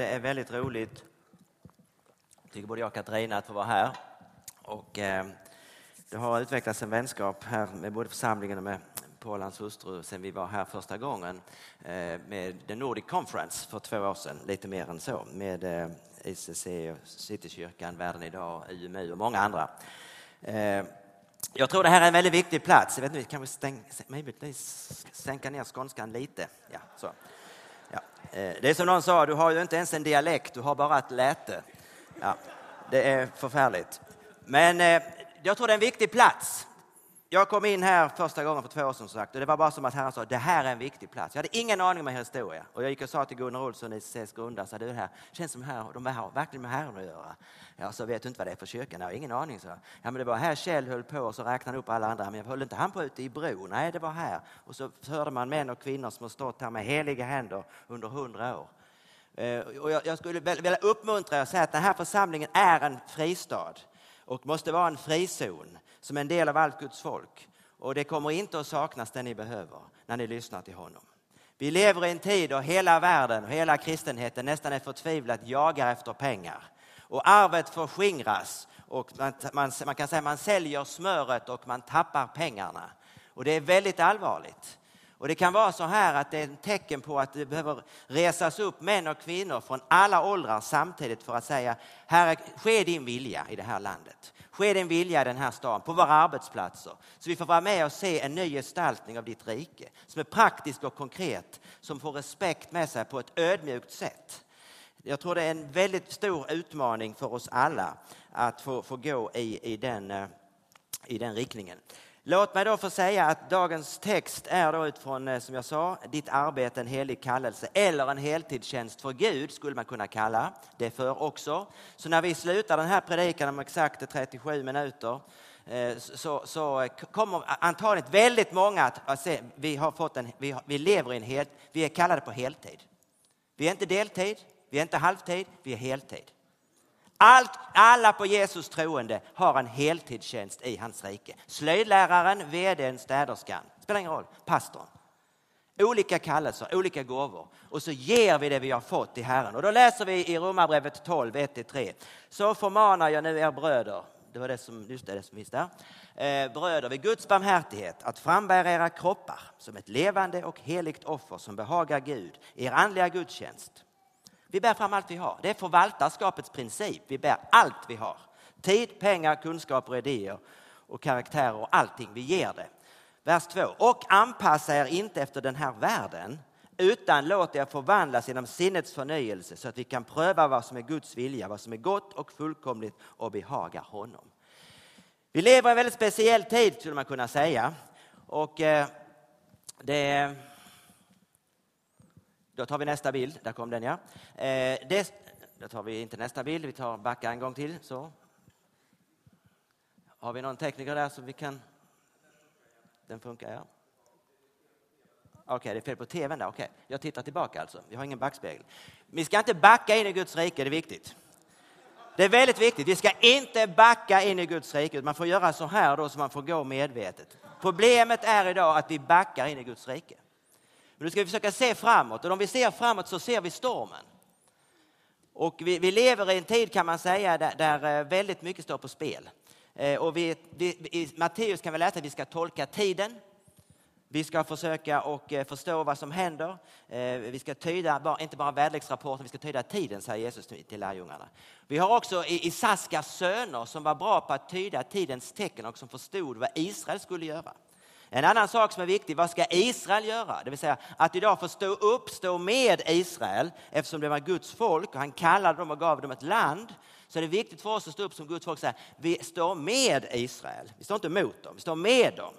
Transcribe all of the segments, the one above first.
Det är väldigt roligt, tycker både jag och Katarina, att få vara här. Och, eh, det har utvecklats en vänskap här med både församlingen och med Paulans hustru, sen vi var här första gången eh, med The Nordic Conference för två år sedan, lite mer än så, med eh, ICC, Citykyrkan, Världen idag, UMU och många andra. Eh, jag tror det här är en väldigt viktig plats. Jag vet inte, kan vi stäng, sänka ner skånskan lite? Ja, så. Ja. Eh, det är som någon sa, du har ju inte ens en dialekt, du har bara ett läte. Ja, det är förfärligt. Men eh, jag tror det är en viktig plats. Jag kom in här första gången för två år sedan sagt, och det var bara som att Herren sa det här är en viktig plats. Jag hade ingen aning om er historia. Och jag gick och sa till Gunnar Olsson, i ICCs Sa så det här känns som här, de har verkligen med Herren att göra. Ja, så vet du inte vad det är för kyrka? Jag har ingen aning. Så. Ja, men det var här Kjell höll på och så räknade han upp alla andra. Men jag höll inte han på ute i bro? Nej, det var här. Och så hörde man män och kvinnor som har stått här med heliga händer under hundra år. Eh, och jag skulle vilja uppmuntra er och säga att den här församlingen är en fristad och måste vara en frizon som en del av allt Guds folk. Och det kommer inte att saknas det ni behöver när ni lyssnar till honom. Vi lever i en tid då hela världen och hela kristenheten nästan är förtvivlat jagar efter pengar. Och arvet förskingras och man, man, man kan säga man säljer smöret och man tappar pengarna. Och det är väldigt allvarligt. Och det kan vara så här att det är ett tecken på att det behöver resas upp män och kvinnor från alla åldrar samtidigt för att säga, Herre, ske din vilja i det här landet. Ske din vilja i den här staden, på våra arbetsplatser. Så vi får vara med och se en ny gestaltning av ditt rike som är praktisk och konkret, som får respekt med sig på ett ödmjukt sätt. Jag tror det är en väldigt stor utmaning för oss alla att få, få gå i, i, den, eh, i den riktningen. Låt mig då få säga att dagens text är då utifrån, eh, som jag sa, ditt arbete en helig kallelse eller en heltidstjänst för Gud skulle man kunna kalla det för också. Så när vi slutar den här predikan om exakt 37 minuter eh, så, så eh, kommer antagligen väldigt många att se, vi, har fått en, vi, vi lever i en helt, vi är kallade på heltid. Vi är inte deltid, vi är inte halvtid, vi är heltid. Allt, alla på Jesus troende har en heltidstjänst i hans rike. Slöjdläraren, vdn, städerskan, spelar ingen roll, pastorn. Olika kallelser, olika gåvor. Och så ger vi det vi har fått till Herren. Och då läser vi i Romarbrevet 12, 1-3. Så förmanar jag nu er bröder, det var det som, just det, det som finns där. Eh, bröder, vid Guds barmhärtighet att frambära era kroppar som ett levande och heligt offer som behagar Gud, er andliga gudstjänst. Vi bär fram allt vi har. Det är förvaltarskapets princip. Vi bär allt vi har. Tid, pengar, kunskaper, idéer och karaktärer och allting. Vi ger det. Vers 2. Och anpassa er inte efter den här världen utan låt er förvandlas genom sinnets förnyelse så att vi kan pröva vad som är Guds vilja, vad som är gott och fullkomligt och behagar honom. Vi lever i en väldigt speciell tid skulle man kunna säga. Och eh, det då tar vi nästa bild. Där kom den ja. Eh, det, då tar vi inte nästa bild, vi tar backa en gång till. Så. Har vi någon tekniker där som vi kan... Den funkar ja. Okej, okay, det är fel på tvn där. Okej, okay. jag tittar tillbaka alltså. Vi har ingen backspegel. Vi ska inte backa in i Guds rike, det är viktigt. Det är väldigt viktigt. Vi ska inte backa in i Guds rike. Man får göra så här då så man får gå medvetet. Problemet är idag att vi backar in i Guds rike. Men nu ska vi försöka se framåt och om vi ser framåt så ser vi stormen. Och vi, vi lever i en tid kan man säga där, där eh, väldigt mycket står på spel. Eh, och vi, vi, I Matteus kan vi läsa att vi ska tolka tiden. Vi ska försöka och eh, förstå vad som händer. Vi ska tyda, inte bara väderleksrapporten, vi ska tyda tiden, säger Jesus till lärjungarna. Vi har också Isaskas söner som var bra på att tyda tidens tecken och som förstod vad Israel skulle göra. En annan sak som är viktig, vad ska Israel göra? Det vill säga att idag få stå upp, stå med Israel eftersom det var Guds folk och han kallade dem och gav dem ett land. Så är det viktigt för oss att stå upp som Guds folk och säga, vi står med Israel. Vi står inte mot dem, vi står med dem.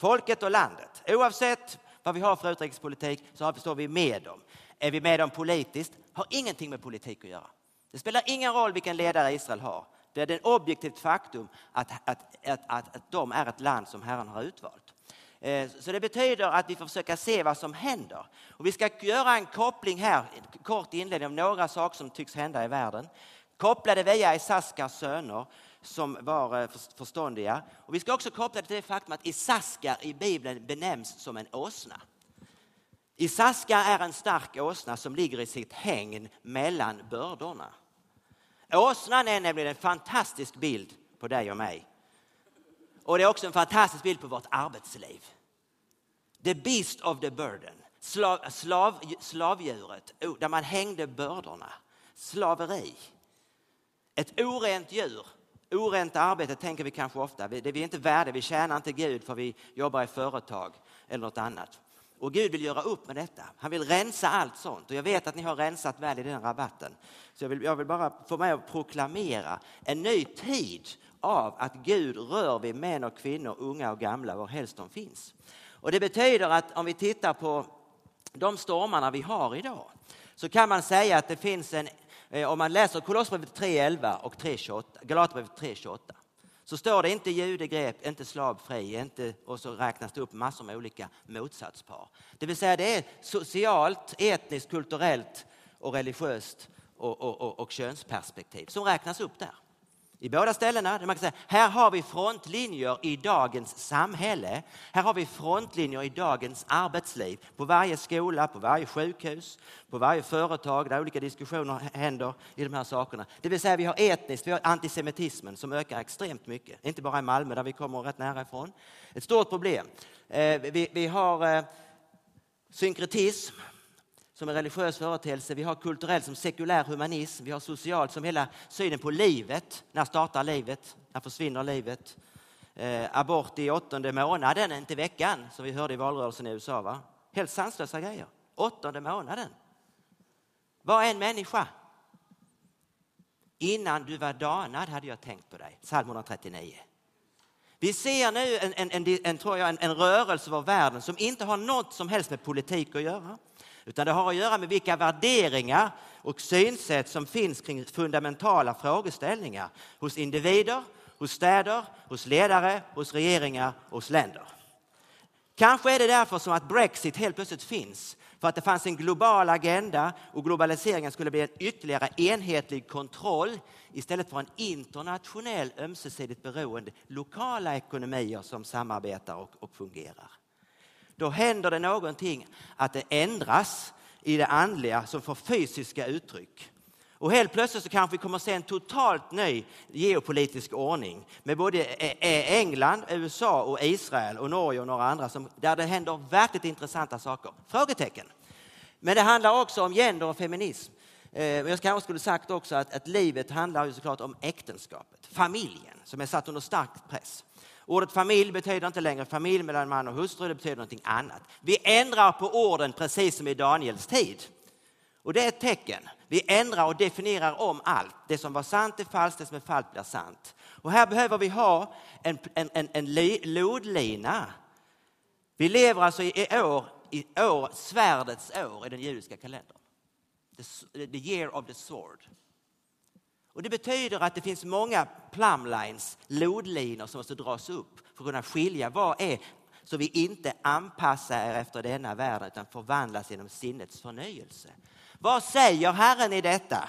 Folket och landet. Oavsett vad vi har för utrikespolitik så står vi med dem. Är vi med dem politiskt? Har ingenting med politik att göra. Det spelar ingen roll vilken ledare Israel har. Det är ett objektivt faktum att, att, att, att, att de är ett land som Herren har utvalt. Eh, så det betyder att vi får försöka se vad som händer. Och vi ska göra en koppling här, en kort inledning om några saker som tycks hända i världen. Kopplade via Isaskars söner som var eh, förståndiga. Och vi ska också koppla det till det faktum att Isaskar i Bibeln benämns som en åsna. Isaska är en stark åsna som ligger i sitt hägn mellan bördorna. Åsnan är nämligen en fantastisk bild på dig och mig. Och det är också en fantastisk bild på vårt arbetsliv. The beast of the burden, slav, slav, slavdjuret där man hängde bördorna. Slaveri. Ett orent djur, orent arbete tänker vi kanske ofta. Det är inte värda, vi tjänar inte Gud för vi jobbar i företag eller något annat. Och Gud vill göra upp med detta. Han vill rensa allt sånt. Och jag vet att ni har rensat väl i den rabatten. Så jag vill, jag vill bara få med att proklamera en ny tid av att Gud rör vid män och kvinnor, unga och gamla, var helst de finns. Och det betyder att om vi tittar på de stormarna vi har idag så kan man säga att det finns en, eh, om man läser Kolosserbrevet 3.11 och 3.28, Galaterbrevet 3.28 så står det inte judegrepp, inte slavfri, inte, och så räknas det upp massor med olika motsatspar. Det vill säga det är socialt, etniskt, kulturellt och religiöst och, och, och, och könsperspektiv som räknas upp där. I båda ställena, man kan säga, här har vi frontlinjer i dagens samhälle. Här har vi frontlinjer i dagens arbetsliv. På varje skola, på varje sjukhus, på varje företag där olika diskussioner händer i de här sakerna. Det vill säga vi har etniskt, vi har antisemitismen som ökar extremt mycket. Inte bara i Malmö där vi kommer rätt nära ifrån. Ett stort problem. Eh, vi, har eh, synkretism, som en religiös företeelse, vi har kulturell som sekulär humanism, vi har socialt som hela synen på livet. När startar livet? När försvinner livet? Eh, abort i åttonde månaden, inte veckan, som vi hörde i valrörelsen i USA. Va? Helt sanslösa grejer. Åttonde månaden. Var en människa. Innan du var danad hade jag tänkt på dig. Psalm 139. Vi ser nu en, en, en, en, tror jag, en, en rörelse över världen som inte har något som helst med politik att göra. Utan det har att göra med vilka värderingar och synsätt som finns kring fundamentala frågeställningar hos individer, hos städer, hos ledare, hos regeringar och hos länder. Kanske är det därför som att Brexit helt plötsligt finns. För att det fanns en global agenda och globaliseringen skulle bli en ytterligare enhetlig kontroll istället för en internationell ömsesidigt beroende lokala ekonomier som samarbetar och, och fungerar då händer det någonting att det ändras i det andliga som får fysiska uttryck. Och helt plötsligt så kanske vi kommer att se en totalt ny geopolitisk ordning med både e-, e-, England, USA och Israel och Norge och några andra som, där det händer verkligt intressanta saker. Frågetecken. Men det handlar också om gender och feminism. Eh, jag kanske skulle sagt också att, att livet handlar ju såklart om äktenskapet, familjen som är satt under stark press. Ordet familj betyder inte längre familj mellan man och hustru, det betyder någonting annat. Vi ändrar på orden precis som i Daniels tid. Och det är ett tecken. Vi ändrar och definierar om allt. Det som var sant är falskt, det som är falskt blir sant. Och här behöver vi ha en, en, en, en lodlina. Vi lever alltså i år, i år, svärdets år i den judiska kalendern. The, the year of the sword. Och det betyder att det finns många plumlines, lodlinor som måste dras upp för att kunna skilja vad är så vi inte anpassar er efter denna värld utan förvandlas genom sinnets förnyelse. Vad säger Herren i detta?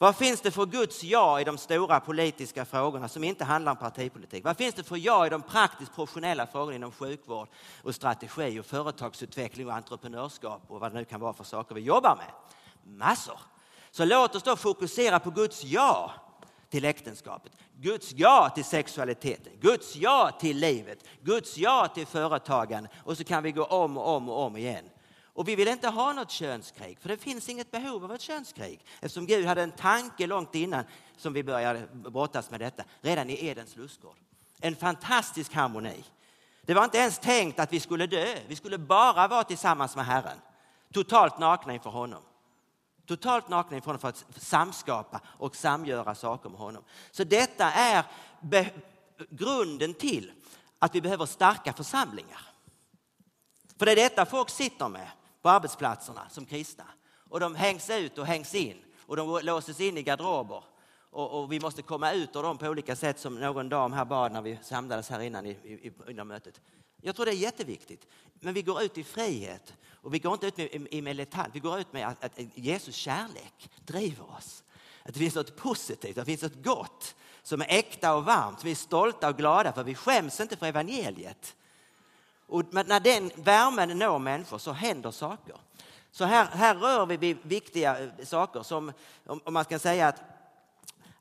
Vad finns det för Guds ja i de stora politiska frågorna som inte handlar om partipolitik? Vad finns det för ja i de praktiskt professionella frågorna inom sjukvård och strategi och företagsutveckling och entreprenörskap och vad det nu kan vara för saker vi jobbar med? Massor. Så låt oss då fokusera på Guds ja till äktenskapet, Guds ja till sexualiteten, Guds ja till livet, Guds ja till företagen och så kan vi gå om och om och om igen. Och vi vill inte ha något könskrig, för det finns inget behov av ett könskrig eftersom Gud hade en tanke långt innan som vi började brottas med detta, redan i Edens lustgård. En fantastisk harmoni. Det var inte ens tänkt att vi skulle dö, vi skulle bara vara tillsammans med Herren, totalt nakna inför honom. Totalt nakna inför honom för att samskapa och samgöra saker med honom. Så detta är grunden till att vi behöver starka församlingar. För det är detta folk sitter med på arbetsplatserna som kristna. Och de hängs ut och hängs in och de låses in i garderober. Och, och vi måste komma ut ur dem på olika sätt som någon dam här bad när vi samlades här innan i, i, i mötet. Jag tror det är jätteviktigt. Men vi går ut i frihet och vi går inte ut med, i militant. Vi går ut med att, att Jesus kärlek driver oss. Att det finns något positivt, att det finns något gott som är äkta och varmt. Vi är stolta och glada för vi skäms inte för evangeliet. Och när den värmen når människor så händer saker. Så här, här rör vi vid viktiga eh, saker som om, man ska säga att,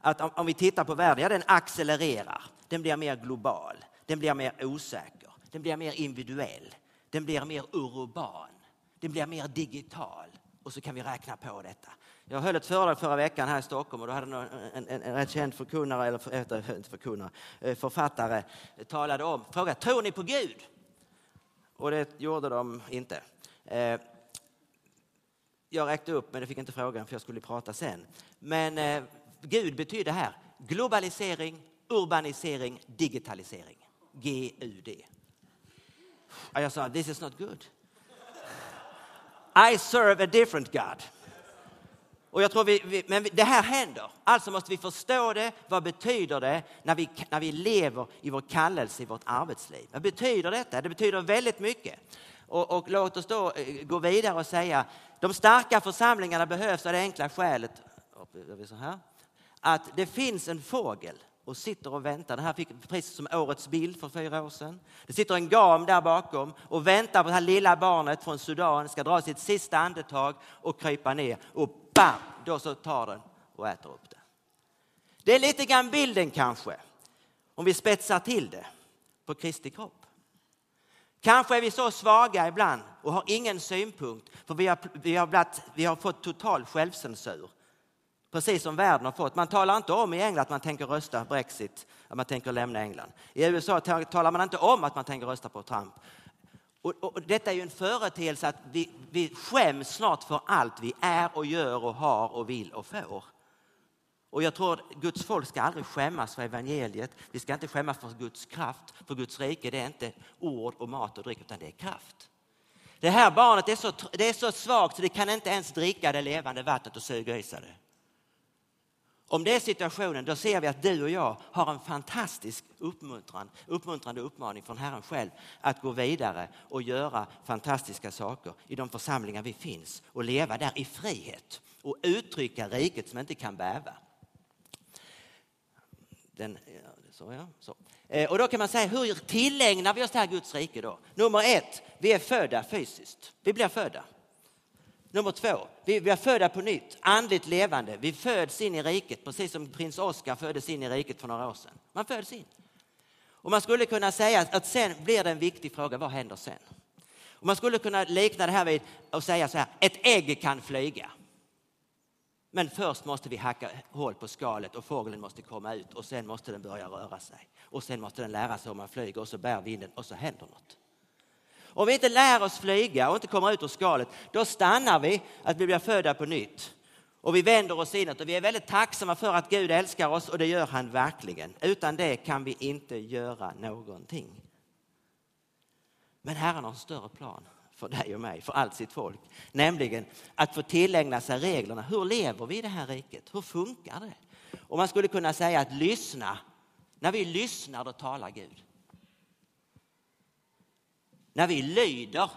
att om vi tittar på världen, ja den accelererar. Den blir mer global, den blir mer osäker, den blir mer individuell, den blir mer urban, den blir mer digital. Och så kan vi räkna på detta. Jag höll ett föredrag förra veckan här i Stockholm och då hade en, en, en, rätt känd förkunnare, eller för, inte förkunnare, eh, författare talade om, frågade, tror ni på Gud? Och det gjorde de inte. Eh, jag räckte upp, men det fick inte frågan för jag skulle prata sen. Men eh, Gud betyder här globalisering, urbanisering, digitalisering. G-U-D. Jag sa, this is not good. I serve a different God. Och jag tror vi, vi, men det här händer. Alltså måste vi förstå det. Vad betyder det när vi, när vi lever i vår kallelse i vårt arbetsliv? Vad betyder detta? Det betyder väldigt mycket. Och, och låt oss då eh, gå vidare och säga de starka församlingarna behövs av det enkla skälet så här, att det finns en fågel och sitter och väntar. Det här fick precis som årets bild för fyra år sedan. Det sitter en gam där bakom och väntar på det här lilla barnet från Sudan ska dra sitt sista andetag och krypa ner och bam, då så tar den och äter upp det. Det är lite grann bilden kanske, om vi spetsar till det, på Kristi kropp. Kanske är vi så svaga ibland och har ingen synpunkt för vi har, vi har, blatt, vi har fått total självcensur. Precis som världen har fått. Man talar inte om i England att man tänker rösta Brexit, att man tänker lämna England. I USA talar man inte om att man tänker rösta på Trump. Och, och, detta är ju en företeelse att vi, vi skäms snart för allt vi är och gör och har och vill och får. Och jag tror att Guds folk ska aldrig skämmas för evangeliet. Vi ska inte skämmas för Guds kraft. För Guds rike det är inte ord och mat och dryck utan det är kraft. Det här barnet är så, det är så svagt så det kan inte ens dricka det levande vattnet och suga i sig det. Om det är situationen, då ser vi att du och jag har en fantastisk uppmuntran, uppmuntrande uppmaning från Herren själv att gå vidare och göra fantastiska saker i de församlingar vi finns och leva där i frihet och uttrycka riket som inte kan bäva. Den, så ja, så. Och då kan man säga, hur tillägnar vi oss det här Guds rike då? Nummer ett, vi är födda fysiskt. Vi blir födda. Nummer två, vi, vi är födda på nytt, andligt levande. Vi föds in i riket, precis som prins Oscar föddes in i riket för några år sedan. Man föds in. Och man skulle kunna säga att sen blir det en viktig fråga, vad händer sen? Och man skulle kunna likna det här vid att säga så här, ett ägg kan flyga. Men först måste vi hacka hål på skalet och fågeln måste komma ut och sen måste den börja röra sig. Och sen måste den lära sig hur man flyger och så bär vinden och så händer något. Om vi inte lär oss flyga och inte kommer ut ur skalet, då stannar vi att vi blir födda på nytt. Och vi vänder oss inåt och vi är väldigt tacksamma för att Gud älskar oss och det gör han verkligen. Utan det kan vi inte göra någonting. Men Herren har en större plan för dig och mig, för allt sitt folk. Nämligen att få tillägna sig reglerna. Hur lever vi i det här riket? Hur funkar det? Och man skulle kunna säga att lyssna. När vi lyssnar då talar Gud. När vi lyder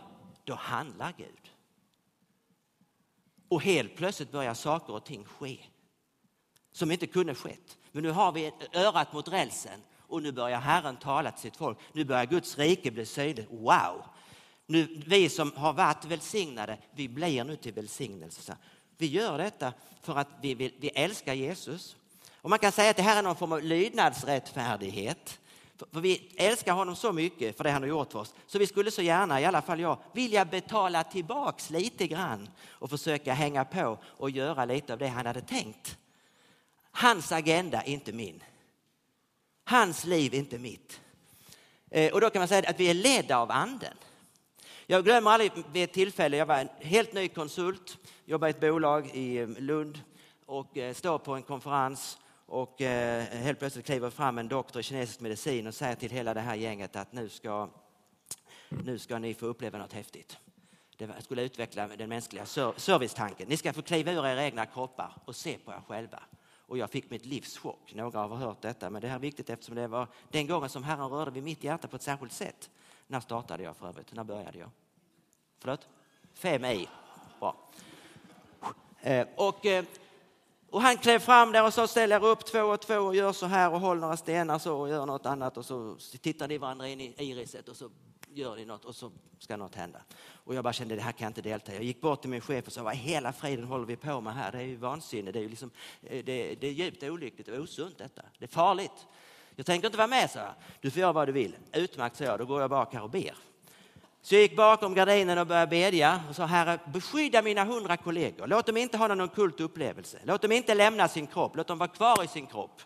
då handlar Gud. Och helt plötsligt börjar saker och ting ske som inte kunde skett. Men nu har vi örat mot rälsen och nu börjar Herren tala till sitt folk. Nu börjar Guds rike bli synligt. Wow! Nu, vi som har varit välsignade, vi blir nu till välsignelse. Vi gör detta för att vi, vill, vi älskar Jesus. Och man kan säga att det här är någon form av lydnadsrättfärdighet. För, vi älskar honom så mycket för det han har gjort för oss. Så vi skulle så gärna, i alla fall jag, vilja betala tillbaks lite grann och försöka hänga på och göra lite av det han hade tänkt. Hans agenda, inte min. Hans liv, inte mitt. Eh, och då kan man säga att vi är ledda av anden. Jag glömmer aldrig vid ett tillfälle, jag var en helt ny konsult, jobbade i ett bolag i eh, Lund och eh, står på en konferens och eh, helt plötsligt kliver fram en doktor i kinesisk medicin och säger till hela det här gänget att nu ska, nu ska ni få uppleva något häftigt. Det skulle utveckla den mänskliga servicetanken. Ni ska få kliva ur era egna kroppar och se på er själva. Och jag fick mitt livs chock. Några har hört detta, men det här är viktigt eftersom det var den gången som Herren rörde vid mitt hjärta på ett särskilt sätt. När startade jag för övrigt? När började jag? Förlåt? Fem i. Bra. Eh, och, eh, och han klev fram där och ställ er upp två och två och gör så här och håll några stenar så och gör något annat och så tittar ni varandra in i iriset och så gör ni något och så ska något hända. Och jag bara kände det här kan jag inte delta i. Jag gick bort till min chef och sa vad hela friden håller vi på med här? Det är ju vansinne. Det är, ju liksom, eh, det, det är djupt olyckligt och osunt detta. Det är farligt. Jag tänker inte vara med, så jag. Du får göra vad du vill. Utmärkt, så jag. Då går jag bak här och ber. Så jag gick bakom gardinen och började bedja och sa Herre, beskydda mina hundra kollegor. Låt dem inte ha någon kult upplevelse. Låt dem inte lämna sin kropp. Låt dem vara kvar i sin kropp.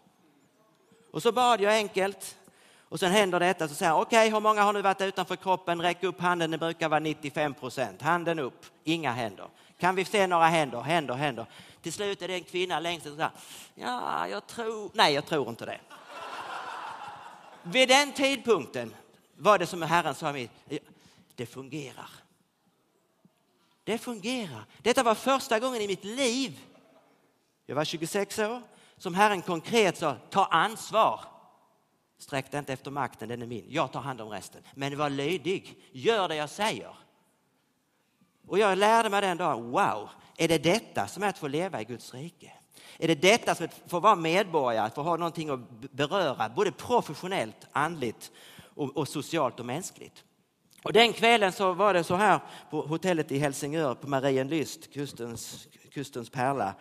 Och så bad jag enkelt. Och sen händer detta, så säger okej, okay, hur många har nu varit utanför kroppen? Räck upp handen, det brukar vara 95 procent. Handen upp, inga händer. Kan vi se några händer? Händer, händer. Till slut är det en kvinna längst och ja, jag tror, nej, jag tror inte det. Vid den tidpunkten var det som Herren sa det fungerar. Det fungerar. Detta var första gången i mitt liv, jag var 26 år, som Herren konkret sa, ta ansvar. Sträck dig inte efter makten, den är min. Jag tar hand om resten. Men var lydig, gör det jag säger. Och jag lärde mig den dagen, wow, är det detta som är att få leva i Guds rike? Är det detta som är att få vara medborgare, att få ha någonting att beröra, både professionellt, andligt och, och socialt och mänskligt? Och den kvällen så var det så här på hotellet i Helsingör på Marienlyst, kustens, kustens pärla,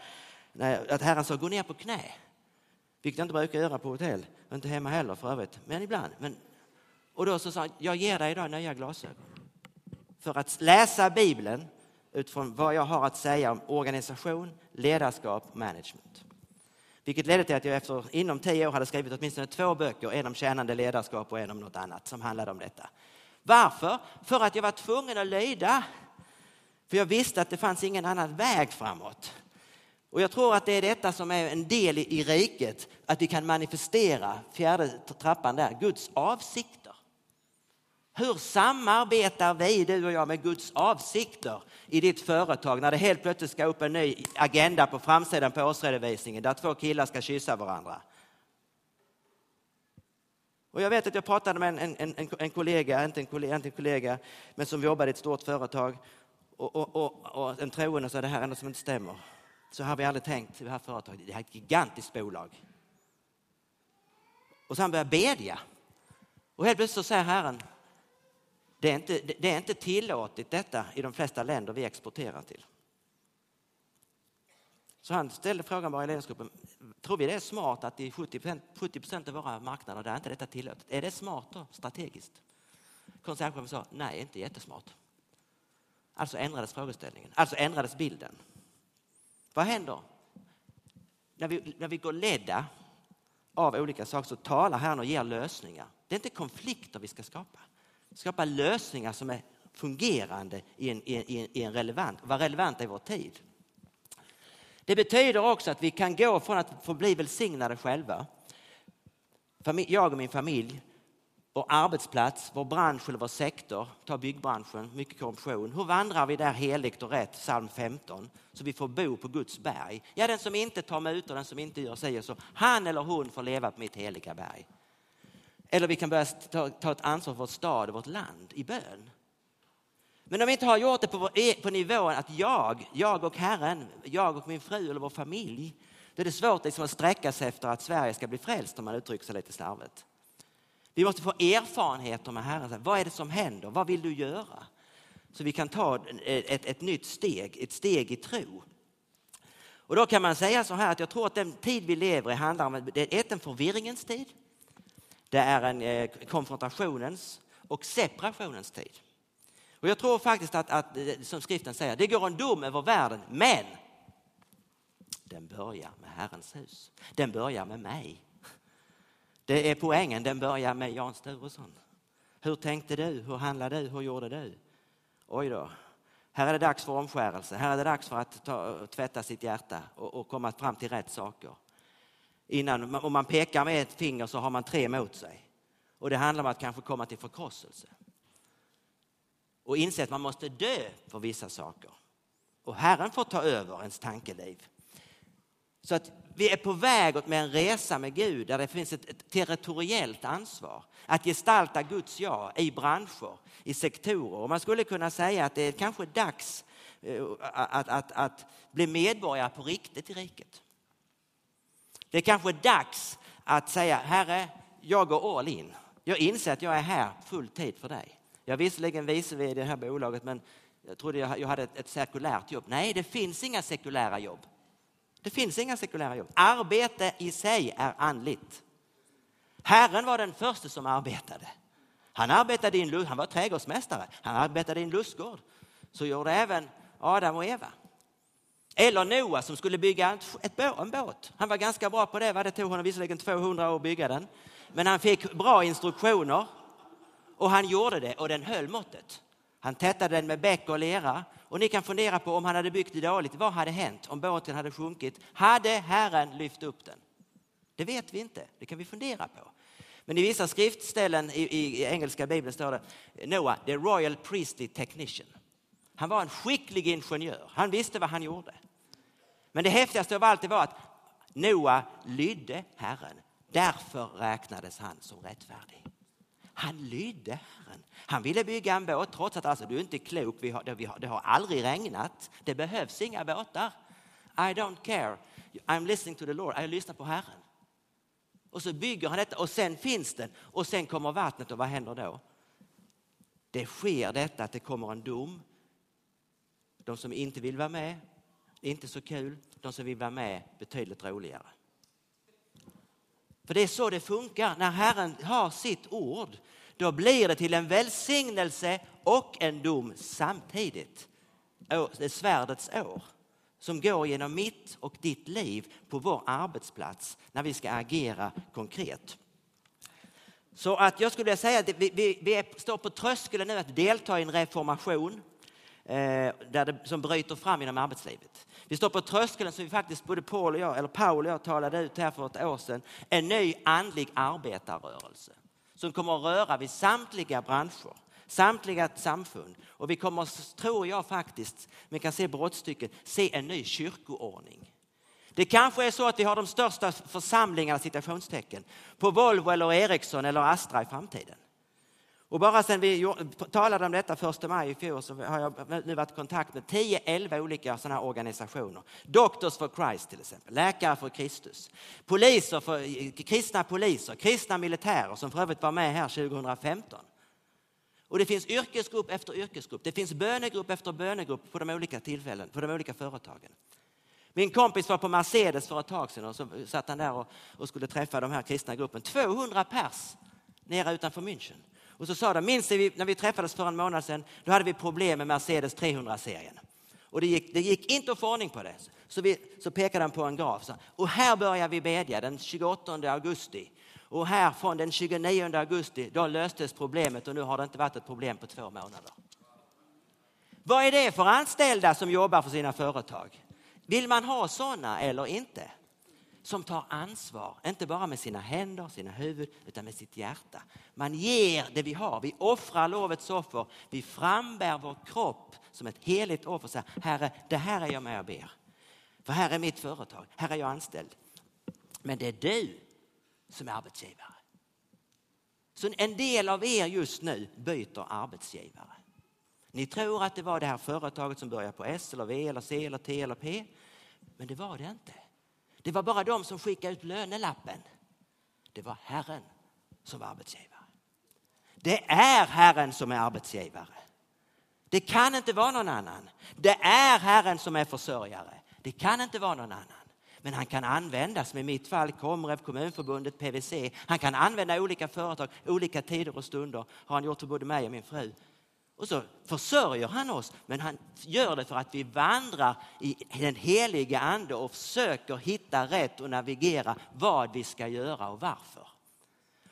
att Herren sa gå ner på knä. Vilket jag inte brukar göra på hotell, inte hemma heller för övrigt, men ibland. Men, och då så sa han, jag ger dig idag nya glasögon. För att läsa Bibeln utifrån vad jag har att säga om organisation, ledarskap och management. Vilket ledde till att jag efter, inom tio år hade skrivit åtminstone två böcker, en om tjänande ledarskap och en om något annat som handlade om detta. Varför? För att jag var tvungen att lyda. För jag visste att det fanns ingen annan väg framåt. Och jag tror att det är detta som är en del i riket, att vi kan manifestera, fjärde trappan där, Guds avsikter. Hur samarbetar vi, du och jag, med Guds avsikter i ditt företag när det helt plötsligt ska upp en ny agenda på framsidan på årsredovisningen där två killar ska kyssa varandra? Och jag vet att jag pratade med en, en, en, en kollega, inte en kollega, inte en kollega, men som jobbade i ett stort företag och, och, och, och en troende sa det här är något som inte stämmer. Så har vi aldrig tänkt i det här företaget. Det här är ett gigantiskt bolag. Och så han börjar bedja. Och helt plötsligt så säger Herren, det är, inte, det är inte tillåtet detta i de flesta länder vi exporterar till. Så han ställde frågan bara i ledningsgruppen, tror vi det är smart att i 70 procent av våra marknader där inte detta tillåtet? Är det smart då, strategiskt? Koncernchefen sa, nej, inte jättesmart. Alltså ändrades frågeställningen, alltså ändrades bilden. Vad händer? När vi, när vi går ledda av olika saker så talar Herren och ger lösningar. Det är inte konflikter vi ska skapa. Skapa lösningar som är fungerande i en, i en, i en relevant, var relevanta i vår tid. Det betyder också att vi kan gå från att få bli välsignade själva, jag och min familj, vår arbetsplats, vår bransch eller vår sektor, ta byggbranschen, mycket korruption. Hur vandrar vi där heligt och rätt, psalm 15, så vi får bo på Guds berg? Ja, den som inte tar ut och den som inte gör sig så, han eller hon får leva på mitt heliga berg. Eller vi kan börja ta, ta ett ansvar för vår stad och vårt land i bön. Men om vi inte har gjort det på, e- på nivån att jag, jag och Herren, jag och min fru eller vår familj, då är det svårt liksom att sträcka sig efter att Sverige ska bli frälst om man uttrycker sig lite slarvigt. Vi måste få erfarenheter med Herren. Vad är det som händer? Vad vill du göra? Så vi kan ta ett, ett, ett nytt steg, ett steg i tro. Och då kan man säga så här att jag tror att den tid vi lever i handlar om det är en förvirringens tid. Det är en eh, konfrontationens och separationens tid. Och jag tror faktiskt att, att, eh, som skriften säger, det går en dom över världen, men den börjar med Herrens hus. Den börjar med mig. Det är poängen, den börjar med Jan Sturesson. Hur tänkte du? Hur handlade du? Hur gjorde du? Oj då. Här är det dags för omskärelse. Här är det dags för att ta, tvätta sitt hjärta och, och komma fram till rätt saker. Innan, om man pekar med ett finger så har man tre mot sig. Och det handlar om att kanske komma till förkrosselse och inse att man måste dö för vissa saker. Och Herren får ta över ens tankeliv. Så att vi är på väg åt med en resa med Gud där det finns ett, ett territoriellt ansvar. Att gestalta Guds ja i branscher, i sektorer. Och man skulle kunna säga att det är kanske dags eh, att, att, att bli medborgare på riktigt i riket. Det är kanske dags att säga, Herre, jag går all in. Jag inser att jag är här full tid för dig. Jag är visserligen vice vd i det här bolaget men jag trodde jag hade ett, ett sekulärt jobb. Nej, det finns inga sekulära jobb. Det finns inga sekulära jobb. Arbete i sig är andligt. Herren var den första som arbetade. Han arbetade i en, han var trädgårdsmästare, han arbetade i en lustgård. Så gjorde även Adam och Eva. Eller Noa som skulle bygga ett, en båt. Han var ganska bra på det. Det tog honom visserligen 200 år att bygga den. Men han fick bra instruktioner och han gjorde det och den höll måttet. Han tättade den med bäck och lera och ni kan fundera på om han hade byggt det dåligt. Vad hade hänt om båten hade sjunkit? Hade Herren lyft upp den? Det vet vi inte. Det kan vi fundera på. Men i vissa skriftställen i, i engelska bibeln står det Noah, the royal priestly technician. Han var en skicklig ingenjör. Han visste vad han gjorde. Men det häftigaste av allt var att Noah lydde Herren. Därför räknades han som rättfärdig. Han lydde Herren. Han ville bygga en båt trots att alltså, du är inte klok, vi har, vi har, det har aldrig regnat. Det behövs inga båtar. I don't care. I'm listening to the Lord. Jag lyssnar på Herren. Och så bygger han detta och sen finns den och sen kommer vattnet och vad händer då? Det sker detta att det kommer en dom. De som inte vill vara med, inte så kul. De som vill vara med, betydligt roligare. För det är så det funkar. När Herren har sitt ord, då blir det till en välsignelse och en dom samtidigt. Det är svärdets år som går genom mitt och ditt liv på vår arbetsplats när vi ska agera konkret. Så att jag skulle vilja säga att vi, vi, vi står på tröskeln nu att delta i en reformation eh, där det, som bryter fram inom arbetslivet. Vi står på tröskeln som vi faktiskt, både Paul och jag, eller Paul och jag talade ut här för ett år sedan, en ny andlig arbetarrörelse som kommer att röra vid samtliga branscher, samtliga samfund. Och vi kommer, tror jag faktiskt, vi kan se brottstycken, se en ny kyrkoordning. Det kanske är så att vi har de största församlingarna, citationstecken, på Volvo eller Ericsson eller Astra i framtiden. Och bara sedan vi talade om detta första maj i fjol så har jag nu varit i kontakt med 10-11 olika sådana här organisationer. Doctors for Christ till exempel, Läkare för Kristus, poliser för, kristna poliser, kristna militärer som för övrigt var med här 2015. Och det finns yrkesgrupp efter yrkesgrupp, det finns bönegrupp efter bönegrupp på de olika tillfällen, på de olika företagen. Min kompis var på Mercedes för ett tag sedan och så satt han där och, och skulle träffa de här kristna gruppen. 200 pers nere utanför München. Och så sa de, minns ni när vi träffades för en månad sedan, då hade vi problem med Mercedes 300-serien. Och det gick, det gick inte att få ordning på det. Så, vi, så pekade han på en graf. Och här börjar vi bedja den 28 augusti. Och här från den 29 augusti, då löstes problemet och nu har det inte varit ett problem på två månader. Vad är det för anställda som jobbar för sina företag? Vill man ha sådana eller inte? Som tar ansvar, inte bara med sina händer, sina huvud, utan med sitt hjärta. Man ger det vi har, vi offrar lovets offer, vi frambär vår kropp som ett heligt offer. Så Herre, det här är jag med och ber. För här är mitt företag, här är jag anställd. Men det är du som är arbetsgivare. Så en del av er just nu byter arbetsgivare. Ni tror att det var det här företaget som började på S eller V eller C eller T eller P. Men det var det inte. Det var bara de som skickade ut lönelappen. Det var Herren som var arbetsgivare. Det är Herren som är arbetsgivare. Det kan inte vara någon annan. Det är Herren som är försörjare. Det kan inte vara någon annan. Men han kan användas, med mitt fall Komrev, Kommunförbundet, PVC. Han kan använda olika företag, olika tider och stunder. Har han gjort för både mig och min fru. Och så försörjer han oss, men han gör det för att vi vandrar i den heliga ande och försöker hitta rätt och navigera vad vi ska göra och varför.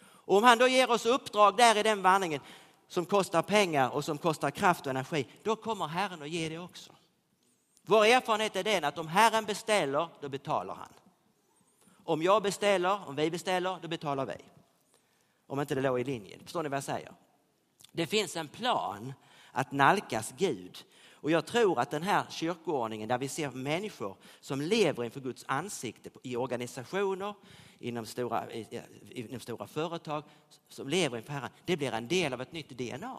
Och om han då ger oss uppdrag där i den vandringen som kostar pengar och som kostar kraft och energi, då kommer Herren att ge det också. Vår erfarenhet är den att om Herren beställer, då betalar han. Om jag beställer, om vi beställer, då betalar vi. Om inte det låg i linjen. Förstår ni vad jag säger? Det finns en plan att nalkas Gud. Och jag tror att den här kyrkoordningen där vi ser människor som lever inför Guds ansikte i organisationer, inom stora, inom stora företag, som lever inför Herren, det blir en del av ett nytt DNA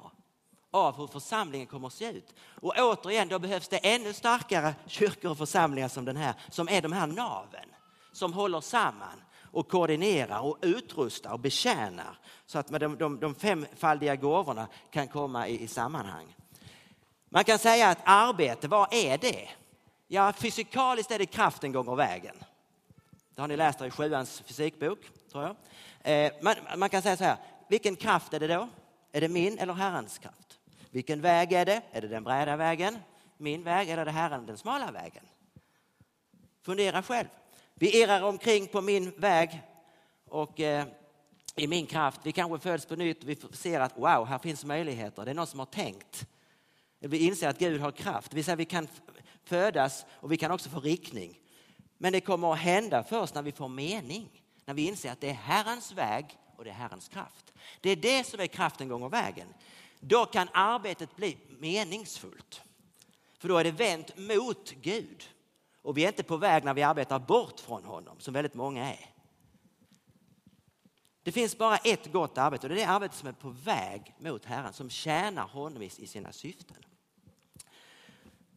av hur församlingen kommer att se ut. Och återigen, då behövs det ännu starkare kyrkor och församlingar som den här, som är de här naven, som håller samman och koordinerar och utrustar och betjänar så att de, de, de femfaldiga gåvorna kan komma i, i sammanhang. Man kan säga att arbete, vad är det? Ja, fysikaliskt är det kraften gånger vägen. Det har ni läst i sjuans fysikbok, tror jag. Eh, man, man kan säga så här, vilken kraft är det då? Är det min eller Herrens kraft? Vilken väg är det? Är det den breda vägen, min väg, eller är det Herren, den smala vägen? Fundera själv. Vi irrar omkring på min väg och eh, i min kraft. Vi kanske föds på nytt och vi ser att wow, här finns möjligheter. Det är någon som har tänkt. Vi inser att Gud har kraft. Vi, säger, vi kan födas och vi kan också få riktning. Men det kommer att hända först när vi får mening. När vi inser att det är Herrens väg och det är Herrens kraft. Det är det som är kraften gånger vägen. Då kan arbetet bli meningsfullt. För då är det vänt mot Gud. Och vi är inte på väg när vi arbetar bort från honom, som väldigt många är. Det finns bara ett gott arbete och det är det arbete som är på väg mot Herren, som tjänar honom i sina syften.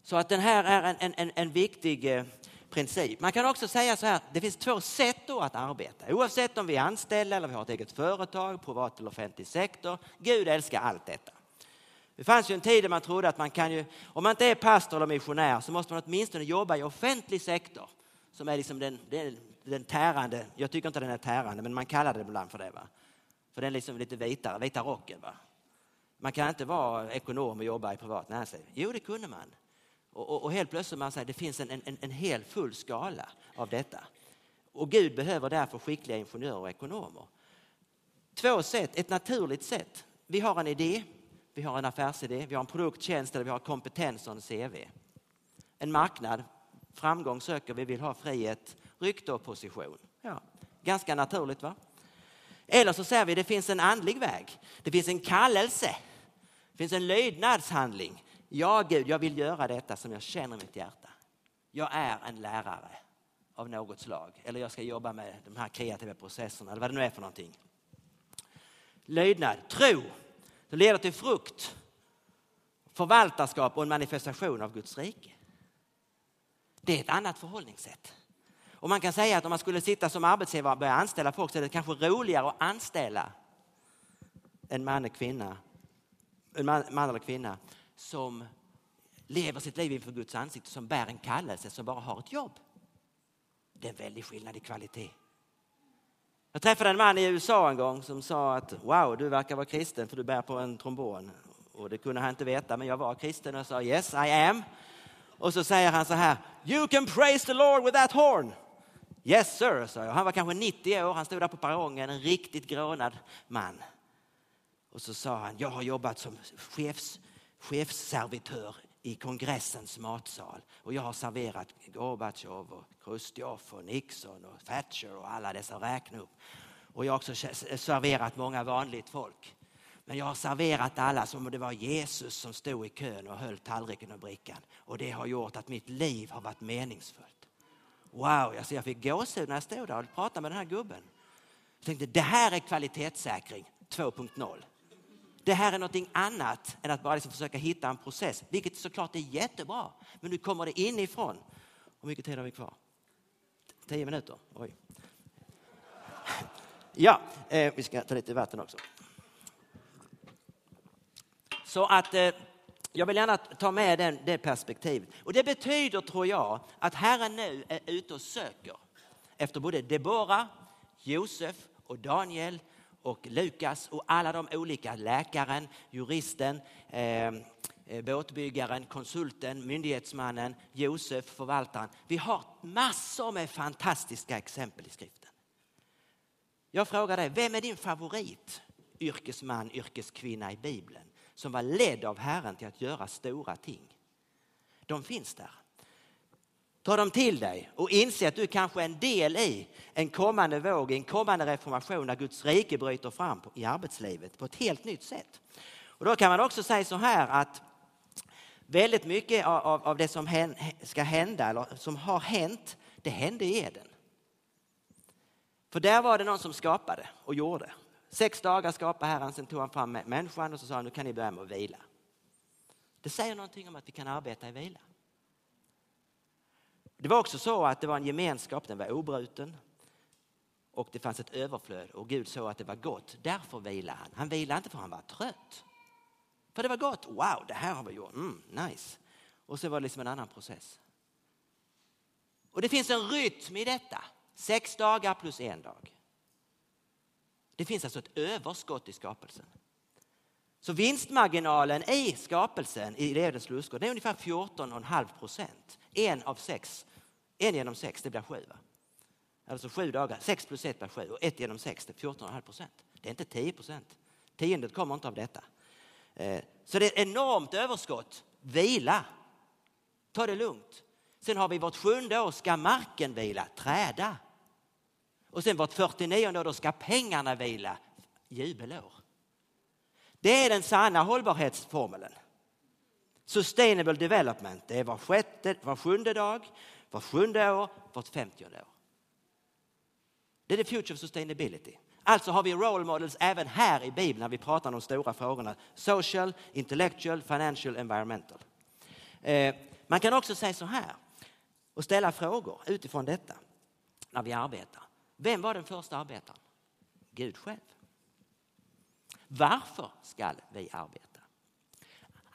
Så att den här är en, en, en viktig eh, princip. Man kan också säga så här, det finns två sätt då att arbeta. Oavsett om vi är anställda eller vi har ett eget företag, privat eller offentlig sektor. Gud älskar allt detta. Det fanns ju en tid där man trodde att man kan ju, om man inte är pastor eller missionär så måste man åtminstone jobba i offentlig sektor. Som är liksom den, den, den tärande, jag tycker inte den är tärande men man kallar det ibland för det. Va? För den är liksom lite vitare, vita rocken. Va? Man kan inte vara ekonom och jobba i privat näringsliv. Jo det kunde man. Och, och, och helt plötsligt man säger det finns en, en, en hel full skala av detta. Och Gud behöver därför skickliga ingenjörer och ekonomer. Två sätt, ett naturligt sätt. Vi har en idé, vi har en affärsidé, vi har en produkttjänst eller vi har kompetens och en CV. En marknad, framgång söker vi, vill ha frihet, rykte och position. Ja, ganska naturligt va? Eller så säger vi det finns en andlig väg. Det finns en kallelse. Det finns en lydnadshandling. Ja Gud, jag vill göra detta som jag känner i mitt hjärta. Jag är en lärare av något slag. Eller jag ska jobba med de här kreativa processerna eller vad det nu är för någonting. Lydnad, tro, det leder till frukt, förvaltarskap och en manifestation av Guds rike. Det är ett annat förhållningssätt. Och man kan säga att om man skulle sitta som arbetsgivare och börja anställa folk så är det kanske roligare att anställa en man, kvinna, en man, man eller kvinna som lever sitt liv inför Guds ansikte, som bär en kallelse, som bara har ett jobb. Det är en väldig skillnad i kvalitet. Jag träffade en man i USA en gång som sa att wow, du verkar vara kristen för du bär på en trombon. Och det kunde han inte veta, men jag var kristen och sa yes, I am. Och så säger han så här, you can praise the Lord with that horn. Yes sir, sa jag. Han var kanske 90 år, han stod där på perrongen, en riktigt grånad man. Och så sa han, jag har jobbat som chefs, chefsservitör i kongressens matsal och jag har serverat Gorbatjov och Khrushchev och Nixon och Thatcher och alla dessa räkna upp. Och jag har också serverat många vanligt folk. Men jag har serverat alla som om det var Jesus som stod i kön och höll tallriken och brickan. Och det har gjort att mitt liv har varit meningsfullt. Wow, jag fick gåshud när jag stod där och pratade med den här gubben. Jag tänkte det här är kvalitetssäkring 2.0. Det här är någonting annat än att bara liksom försöka hitta en process, vilket såklart är jättebra. Men nu kommer det inifrån. Hur mycket tid har vi kvar? Tio minuter? Oj. Ja, eh, vi ska ta lite vatten också. Så att eh, jag vill gärna ta med den, det perspektivet. Och det betyder, tror jag, att Herren nu är ute och söker efter både Debora, Josef och Daniel och Lukas och alla de olika läkaren, juristen, eh, eh, båtbyggaren, konsulten, myndighetsmannen, Josef, förvaltaren. Vi har massor med fantastiska exempel i skriften. Jag frågar dig, vem är din favorit yrkesman, yrkeskvinna i Bibeln som var ledd av Herren till att göra stora ting? De finns där. Ta dem till dig och inse att du kanske är en del i en kommande våg, en kommande reformation där Guds rike bryter fram i arbetslivet på ett helt nytt sätt. Och då kan man också säga så här att väldigt mycket av, av det som ska hända, eller som har hänt, det hände i Eden. För där var det någon som skapade och gjorde. Sex dagar skapade Herren, sen tog han fram människan och så sa han, nu kan ni börja med att vila. Det säger någonting om att vi kan arbeta i vila. Det var också så att det var en gemenskap, den var obruten. och det fanns ett överflöd och Gud såg att det var gott. Därför vilade han. Han vilade inte för han var trött. För det var gott. Wow, det här har vi gjort. Mm, nice. Och så var det liksom en annan process. Och det finns en rytm i detta. Sex dagar plus en dag. Det finns alltså ett överskott i skapelsen. Så vinstmarginalen i skapelsen i Edens lustgård är ungefär 14,5 procent. En av sex, en genom sex, det blir sju. Va? Alltså sju dagar, sex plus ett blir sju och ett genom sex, det är 14,5 procent. Det är inte 10 procent. Tiondet kommer inte av detta. Eh, så det är ett enormt överskott. Vila. Ta det lugnt. Sen har vi vårt sjunde år ska marken vila, träda. Och sen vårt 49 år då ska pengarna vila, jubelår. Det är den sanna hållbarhetsformeln. Sustainable development, det är var, sjätte, var sjunde dag, var sjunde år, vart femtionde år. Det är the future of sustainability. Alltså har vi role models även här i Bibeln när vi pratar om de stora frågorna. Social, intellectual, financial, environmental. Eh, man kan också säga så här och ställa frågor utifrån detta när vi arbetar. Vem var den första arbetaren? Gud själv. Varför ska vi arbeta?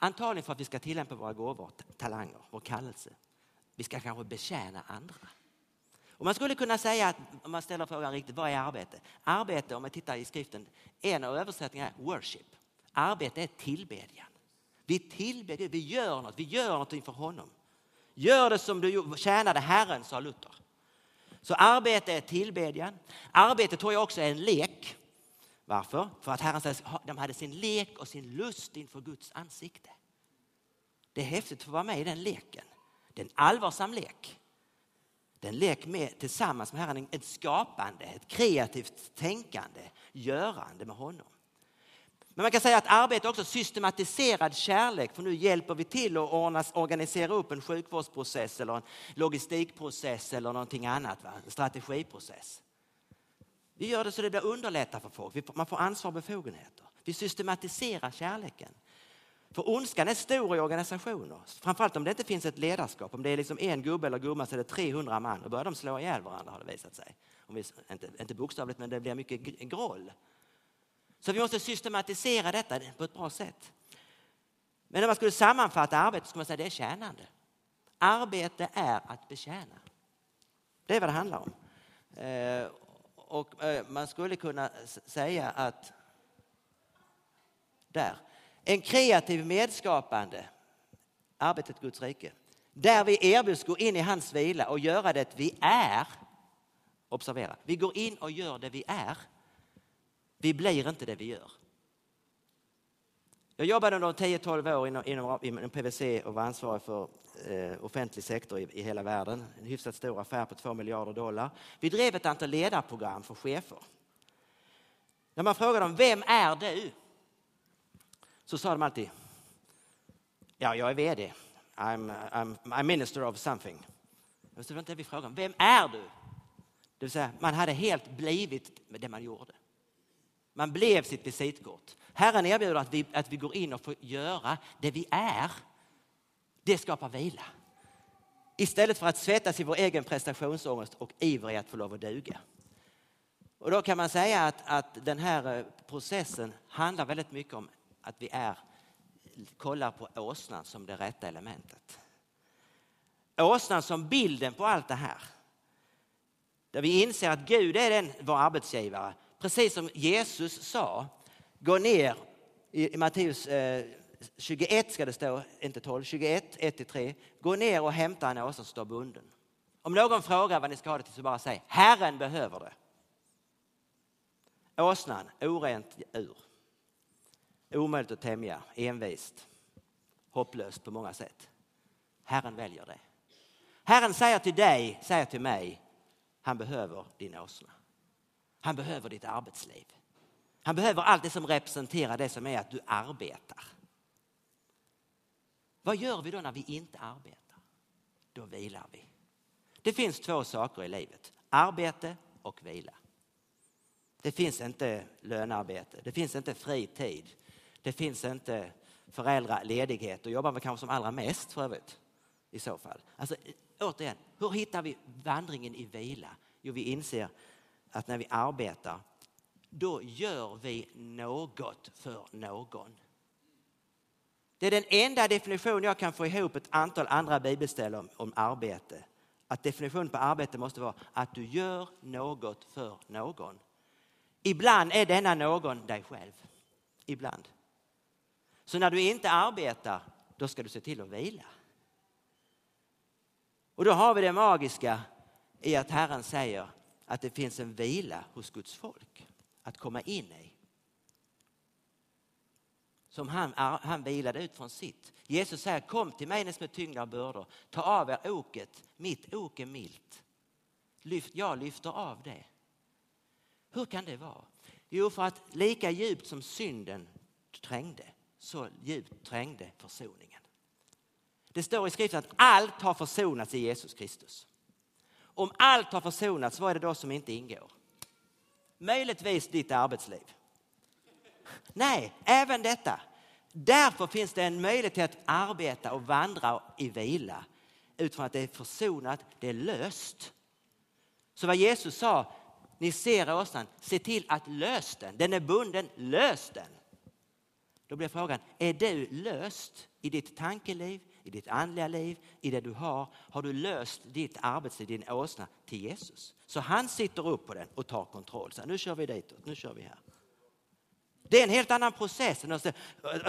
Antagligen för att vi ska tillämpa våra gåvor, talanger, vår kallelse. Vi ska kanske betjäna andra. Och man skulle kunna säga, att, om man ställer frågan riktigt, vad är arbete? Arbete, om man tittar i skriften, en av översättningarna är worship. Arbete är tillbedjan. Vi tillber Gud, vi gör något, vi gör något inför honom. Gör det som du tjänade Herren, sa Luther. Så arbete är tillbedjan. Arbete tror jag också är en lek. Varför? För att Herren säger att de hade sin lek och sin lust inför Guds ansikte. Det är häftigt att få vara med i den leken. Det är en allvarsam lek. Det är en lek med, tillsammans med Herren, ett skapande, ett kreativt tänkande, görande med honom. Men man kan säga att arbete är också systematiserad kärlek för nu hjälper vi till att ordnas, organisera upp en sjukvårdsprocess eller en logistikprocess eller någonting annat, va? en strategiprocess. Vi gör det så det blir underlättat för folk, man får ansvar och befogenheter. Vi systematiserar kärleken. För ondskan är stor i organisationer, framförallt om det inte finns ett ledarskap. Om det är liksom en gubbe eller gumma så är det 300 man, då börjar de slå ihjäl varandra har det visat sig. Om vi, inte, inte bokstavligt men det blir mycket groll. Så vi måste systematisera detta på ett bra sätt. Men när man skulle sammanfatta arbetet skulle man säga att det är tjänande. Arbete är att betjäna. Det är vad det handlar om. Eh, och eh, man skulle kunna säga att där, en kreativ medskapande, arbetet Guds rike, där vi erbjuds gå in i hans vila och göra det vi är. Observera, vi går in och gör det vi är. Vi blir inte det vi gör. Jag jobbade under 10-12 år inom, inom, inom PVC och var ansvarig för eh, offentlig sektor i, i, hela världen. En hyfsat stor affär på 2 miljarder dollar. Vi drev ett antal ledarprogram för chefer. När man frågade dem, vem är du? Så sa de alltid, ja, jag är vd. I'm, I'm, I'm minister of something. Det var inte det vi frågade, vem är du? Det vill säga, man hade helt blivit det man gjorde. Man blev sitt visitkort. Herren erbjuder att vi, att vi går in och får göra det vi är. Det skapar vila. Istället för att svettas i vår egen prestationsångest och iver i att få lov att duga. Och då kan man säga att, att den här eh, processen handlar väldigt mycket om att vi är, kollar på åsnan som det rätta elementet. Åsnan som bilden på allt det här. Där vi inser att Gud är den, vår arbetsgivare precis som Jesus sa, gå ner i Matteus eh, 21 ska det stå, inte 12, 21, 1-3. Gå ner och hämta en åsna som står bunden. Om någon frågar vad ni ska ha det till så bara säg Herren behöver det. Åsnan, orent ur. Omöjligt att tämja, envist, hopplöst på många sätt. Herren väljer det. Herren säger till dig, säger till mig, han behöver din åsna. Han behöver ditt arbetsliv. Han behöver allt det som representerar det som är att du arbetar. Vad gör vi då när vi inte arbetar? Då vilar vi. Det finns två saker i livet, arbete och vila. Det finns inte lönearbete, det finns inte fritid, det finns inte föräldraledighet. Då jobbar vi kanske som allra mest för övrigt i så fall. Alltså, återigen, hur hittar vi vandringen i vila? Jo, vi inser att när vi arbetar, då gör vi något för någon. Det är den enda definition jag kan få ihop ett antal andra bibelställen om, om arbete. Att definitionen på arbete måste vara att du gör något för någon. Ibland är denna någon dig själv. Ibland. Så när du inte arbetar, då ska du se till att vila. Och då har vi det magiska i att Herren säger att det finns en vila hos Guds folk att komma in i. Som han, han vilade ut från sitt. Jesus säger kom till mig ni som är tyngda av bördor. Ta av er oket, mitt ok är milt. Lyft, jag lyfter av det. Hur kan det vara? Jo, för att lika djupt som synden trängde, så djupt trängde försoningen. Det står i skriften att allt har försonats i Jesus Kristus. Om allt har försonats, vad är det då som inte ingår? Möjligtvis ditt arbetsliv. Nej, även detta. Därför finns det en möjlighet att arbeta och vandra i vila utifrån att det är försonat, det är löst. Så vad Jesus sa, ni ser åsnan, se till att lös den. Den är bunden, lös den. Då blir frågan, är du löst i ditt tankeliv, i ditt andliga liv, i det du har? Har du löst ditt arbetsliv, din åsna till Jesus? Så han sitter upp på den och tar kontroll. Så nu kör vi ditåt, nu kör vi här. Det är en helt annan process än att,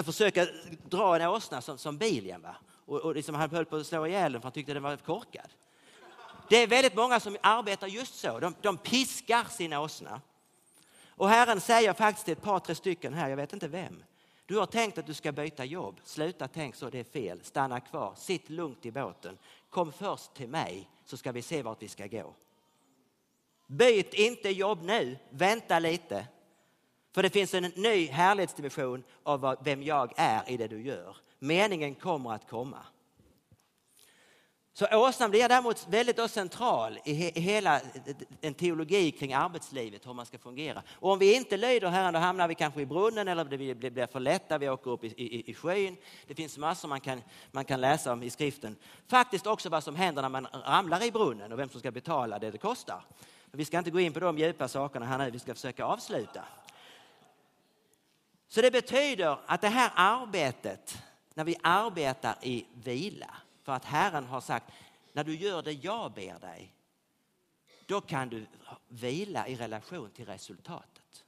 försöka dra en åsna som, som bilen. Va? Och, och liksom han höll på att slå ihjäl den för han tyckte den var korkad. Det är väldigt många som arbetar just så. De, de piskar sin åsna. Och Herren säger faktiskt till ett par, tre stycken här, jag vet inte vem. Du har tänkt att du ska byta jobb. Sluta tänk så, det är fel. Stanna kvar, sitt lugnt i båten. Kom först till mig så ska vi se vart vi ska gå. Byt inte jobb nu, vänta lite. För det finns en ny härlighetsdimension av vem jag är i det du gör. Meningen kommer att komma. Så åsnan blir däremot väldigt central i hela en teologi kring arbetslivet, hur man ska fungera. Och om vi inte lyder Herren, då hamnar vi kanske i brunnen eller det blir för lätta, vi åker upp i, i, i skyn. Det finns massor man kan, man kan läsa om i skriften. Faktiskt också vad som händer när man ramlar i brunnen och vem som ska betala det det kostar. Vi ska inte gå in på de djupa sakerna här nu, vi ska försöka avsluta. Så det betyder att det här arbetet, när vi arbetar i vila, för att Herren har sagt, när du gör det jag ber dig, då kan du vila i relation till resultatet.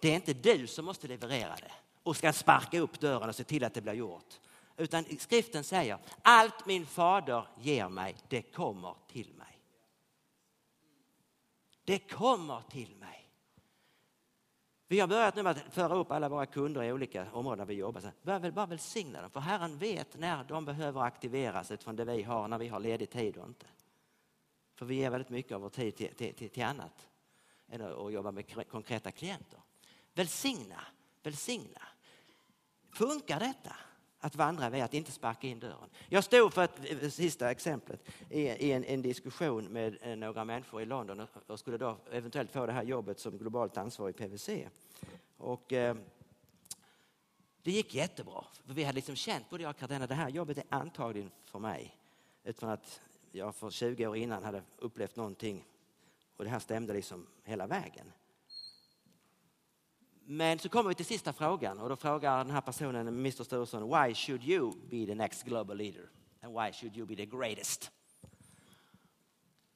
Det är inte du som måste leverera det och ska sparka upp dörren och se till att det blir gjort. Utan skriften säger, allt min fader ger mig, det kommer till mig. Det kommer till mig. Vi har börjat nu med att föra upp alla våra kunder i olika områden där vi jobbar. Så börja väl bara välsigna dem, för Herren vet när de behöver aktiveras utifrån det vi har, när vi har ledig tid och inte. För vi ger väldigt mycket av vår tid till, till, till, till annat än att jobba med konkreta klienter. Välsigna, välsigna. Funkar detta? Att vandra vid att inte sparka in dörren. Jag stod för ett eh, sista exemplet i, i en, en, diskussion med eh, några människor i London och, och skulle då eventuellt få det här jobbet som globalt ansvarig i PVC. Och, eh, det gick jättebra. För vi hade liksom känt, både jag och Katarina, det här jobbet är antagligen för mig. Utan att jag för 20 år innan hade upplevt någonting och det här stämde liksom hela vägen. Men så kommer vi till sista frågan och då frågar den här personen, Mr Sturesson, why should you be the next global leader? And why should you be the greatest?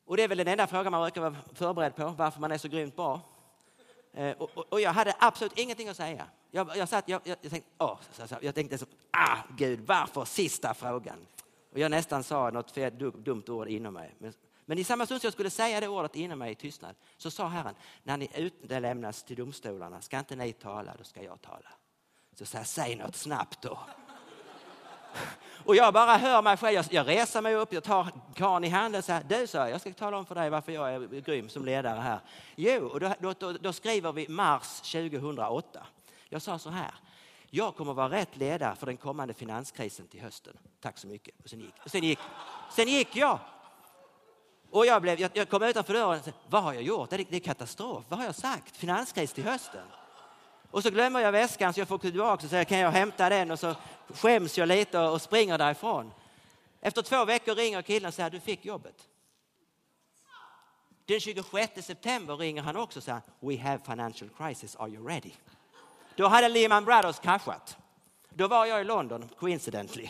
Och det är väl den enda frågan man brukar vara förberedd på, varför man är så grymt bra. Eh, och, och, och, jag hade absolut ingenting att säga. Jag, jag, satt, jag, jag, jag tänkte, åh, så, så, jag tänkte så, ah, gud, varför sista frågan? Och jag nästan sa något fel, dumt ord inom mig. Men, men i samma stund som jag skulle säga det ordet inom mig i tystnad så sa Herren, när ni utlämnas till domstolarna ska inte ni tala, då ska jag tala. Så sa säg något snabbt då. Och jag bara hör mig själv, jag, reser mig upp, jag tar karln i handen och säger, du sa jag ska tala om för dig varför jag är grym som ledare här. Jo, och då, då, då skriver vi mars 2008. Jag sa så här, jag kommer vara rätt ledare för den kommande finanskrisen till hösten. Tack så mycket. Och sen gick, sen gick, sen gick jag. Och jag, blev, jag, jag kom utanför dörren och sa, vad har jag gjort? Det är, det är katastrof. Vad har jag sagt? Finanskris till hösten. Och så glömmer jag väskan så jag får tillbaka och säger, kan jag hämta den? Och så skäms jag lite och springer därifrån. Efter två veckor ringer killen och säger, du fick jobbet. Den 26 september ringer han också och säger We have financial crisis, are you ready? Då hade Lehman Brothers kraschat. Då var jag i London, coincidentally.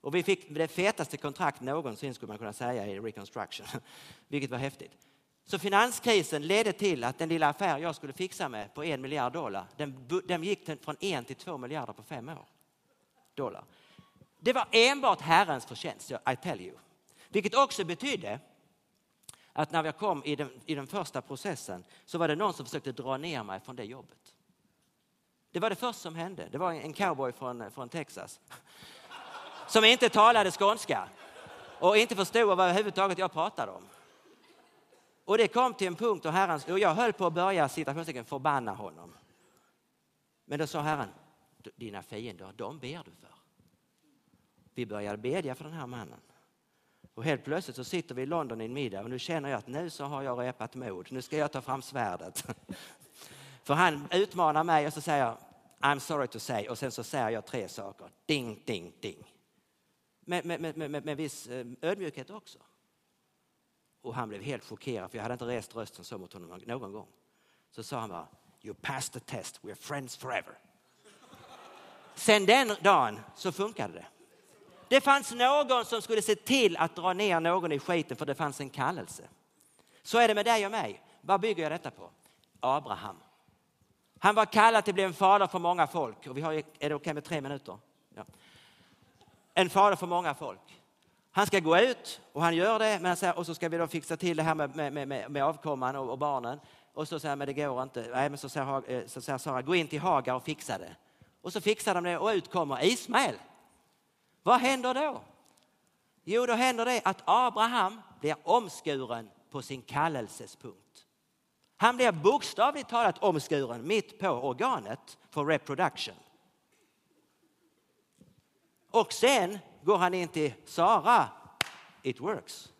Och vi fick det fetaste kontrakt någonsin skulle man kunna säga i reconstruction, vilket var häftigt. Så finanskrisen ledde till att den lilla affär jag skulle fixa med på en miljard dollar, den, den gick från en till två miljarder på fem år. Dollar. Det var enbart Herrens förtjänst, I tell you. Vilket också betydde att när jag kom i den, i den första processen så var det någon som försökte dra ner mig från det jobbet. Det var det första som hände. Det var en cowboy från, från Texas som inte talade skånska och inte förstod vad överhuvudtaget jag pratade om. Och det kom till en punkt och, herren, och jag höll på att börja citationstecken förbanna honom. Men då sa Herren, dina fiender, de ber du för. Vi började bedja för den här mannen. Och helt plötsligt så sitter vi i London i en middag och nu känner jag att nu så har jag repat mod. Nu ska jag ta fram svärdet. För han utmanar mig och så säger jag I'm sorry to say och sen så säger jag tre saker. Ding, ding, ding. Med, med, med, med, med viss eh, ödmjukhet också. Och han blev helt chockerad för jag hade inte rest rösten så mot honom någon gång. Så sa han bara You passed the test, we're friends forever. Sen den dagen så funkade det. Det fanns någon som skulle se till att dra ner någon i skiten för det fanns en kallelse. Så är det med dig och mig. Vad bygger jag detta på? Abraham. Han var kallad till att bli en fader för många folk. Och vi har, är det okej okay med tre minuter? Ja. En fader för många folk. Han ska gå ut och han gör det, men säger, och så ska vi då fixa till det här med, med, med, med avkomman och, och, barnen. Och så säger han, men det går inte. Nej, men så säger, eh, så säger Sara, gå in till Hagar och fixa det. Och så fixar de det och ut kommer Ismael. Vad händer då? Jo, då händer det att Abraham blir omskuren på sin kallelsespunkt. Han blir bokstavligt talat omskuren mitt på organet för reproduction. Och sen går han in till Sara. It works.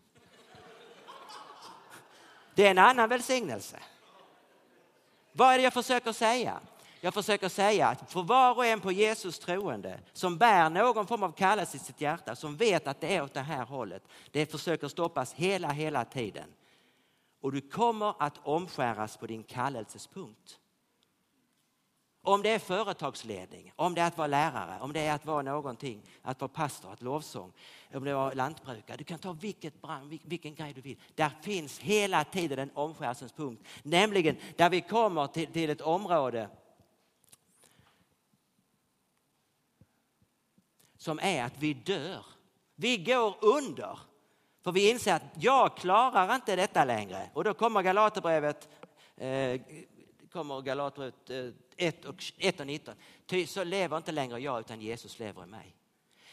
Det är en annan välsignelse. Vad är det jag försöker säga? Jag försöker säga att för var och en på Jesus troende som bär någon form av kallelse i sitt hjärta, som vet att det är åt det här hållet, det försöker stoppas hela, hela tiden. Och du kommer att omskäras på din kallelsespunkt. Om det är företagsledning, om det är att vara lärare, om det är att vara någonting, att vara pastor, att lovsång, om det är lantbrukare. Du kan ta vilket brand, vilken grej du vill. Där finns hela tiden en omskärelsepunkt, nämligen där vi kommer till, till ett område som är att vi dör. Vi går under. För vi inser att jag klarar inte detta längre. Och då kommer Galaterbrevet, eh, kommer Galaterbrevet 1 och, 1 eh, och 19. Ty så lever inte längre jag utan Jesus lever i mig.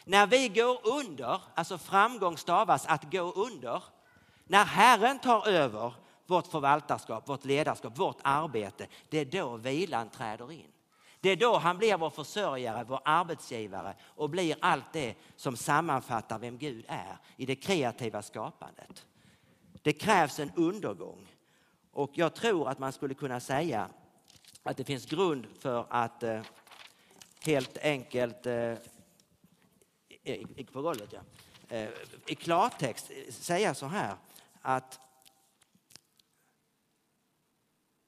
När vi går under, alltså framgång stavas att gå under. När Herren tar över vårt förvaltarskap, vårt ledarskap, vårt arbete, det är då vilan träder in. Det är då han blir vår försörjare, vår arbetsgivare och blir allt det som sammanfattar vem Gud är i det kreativa skapandet. Det krävs en undergång. Och jag tror att man skulle kunna säga att det finns grund för att eh, helt enkelt eh, på golvet, ja. Eh, i klartext eh, säga så här att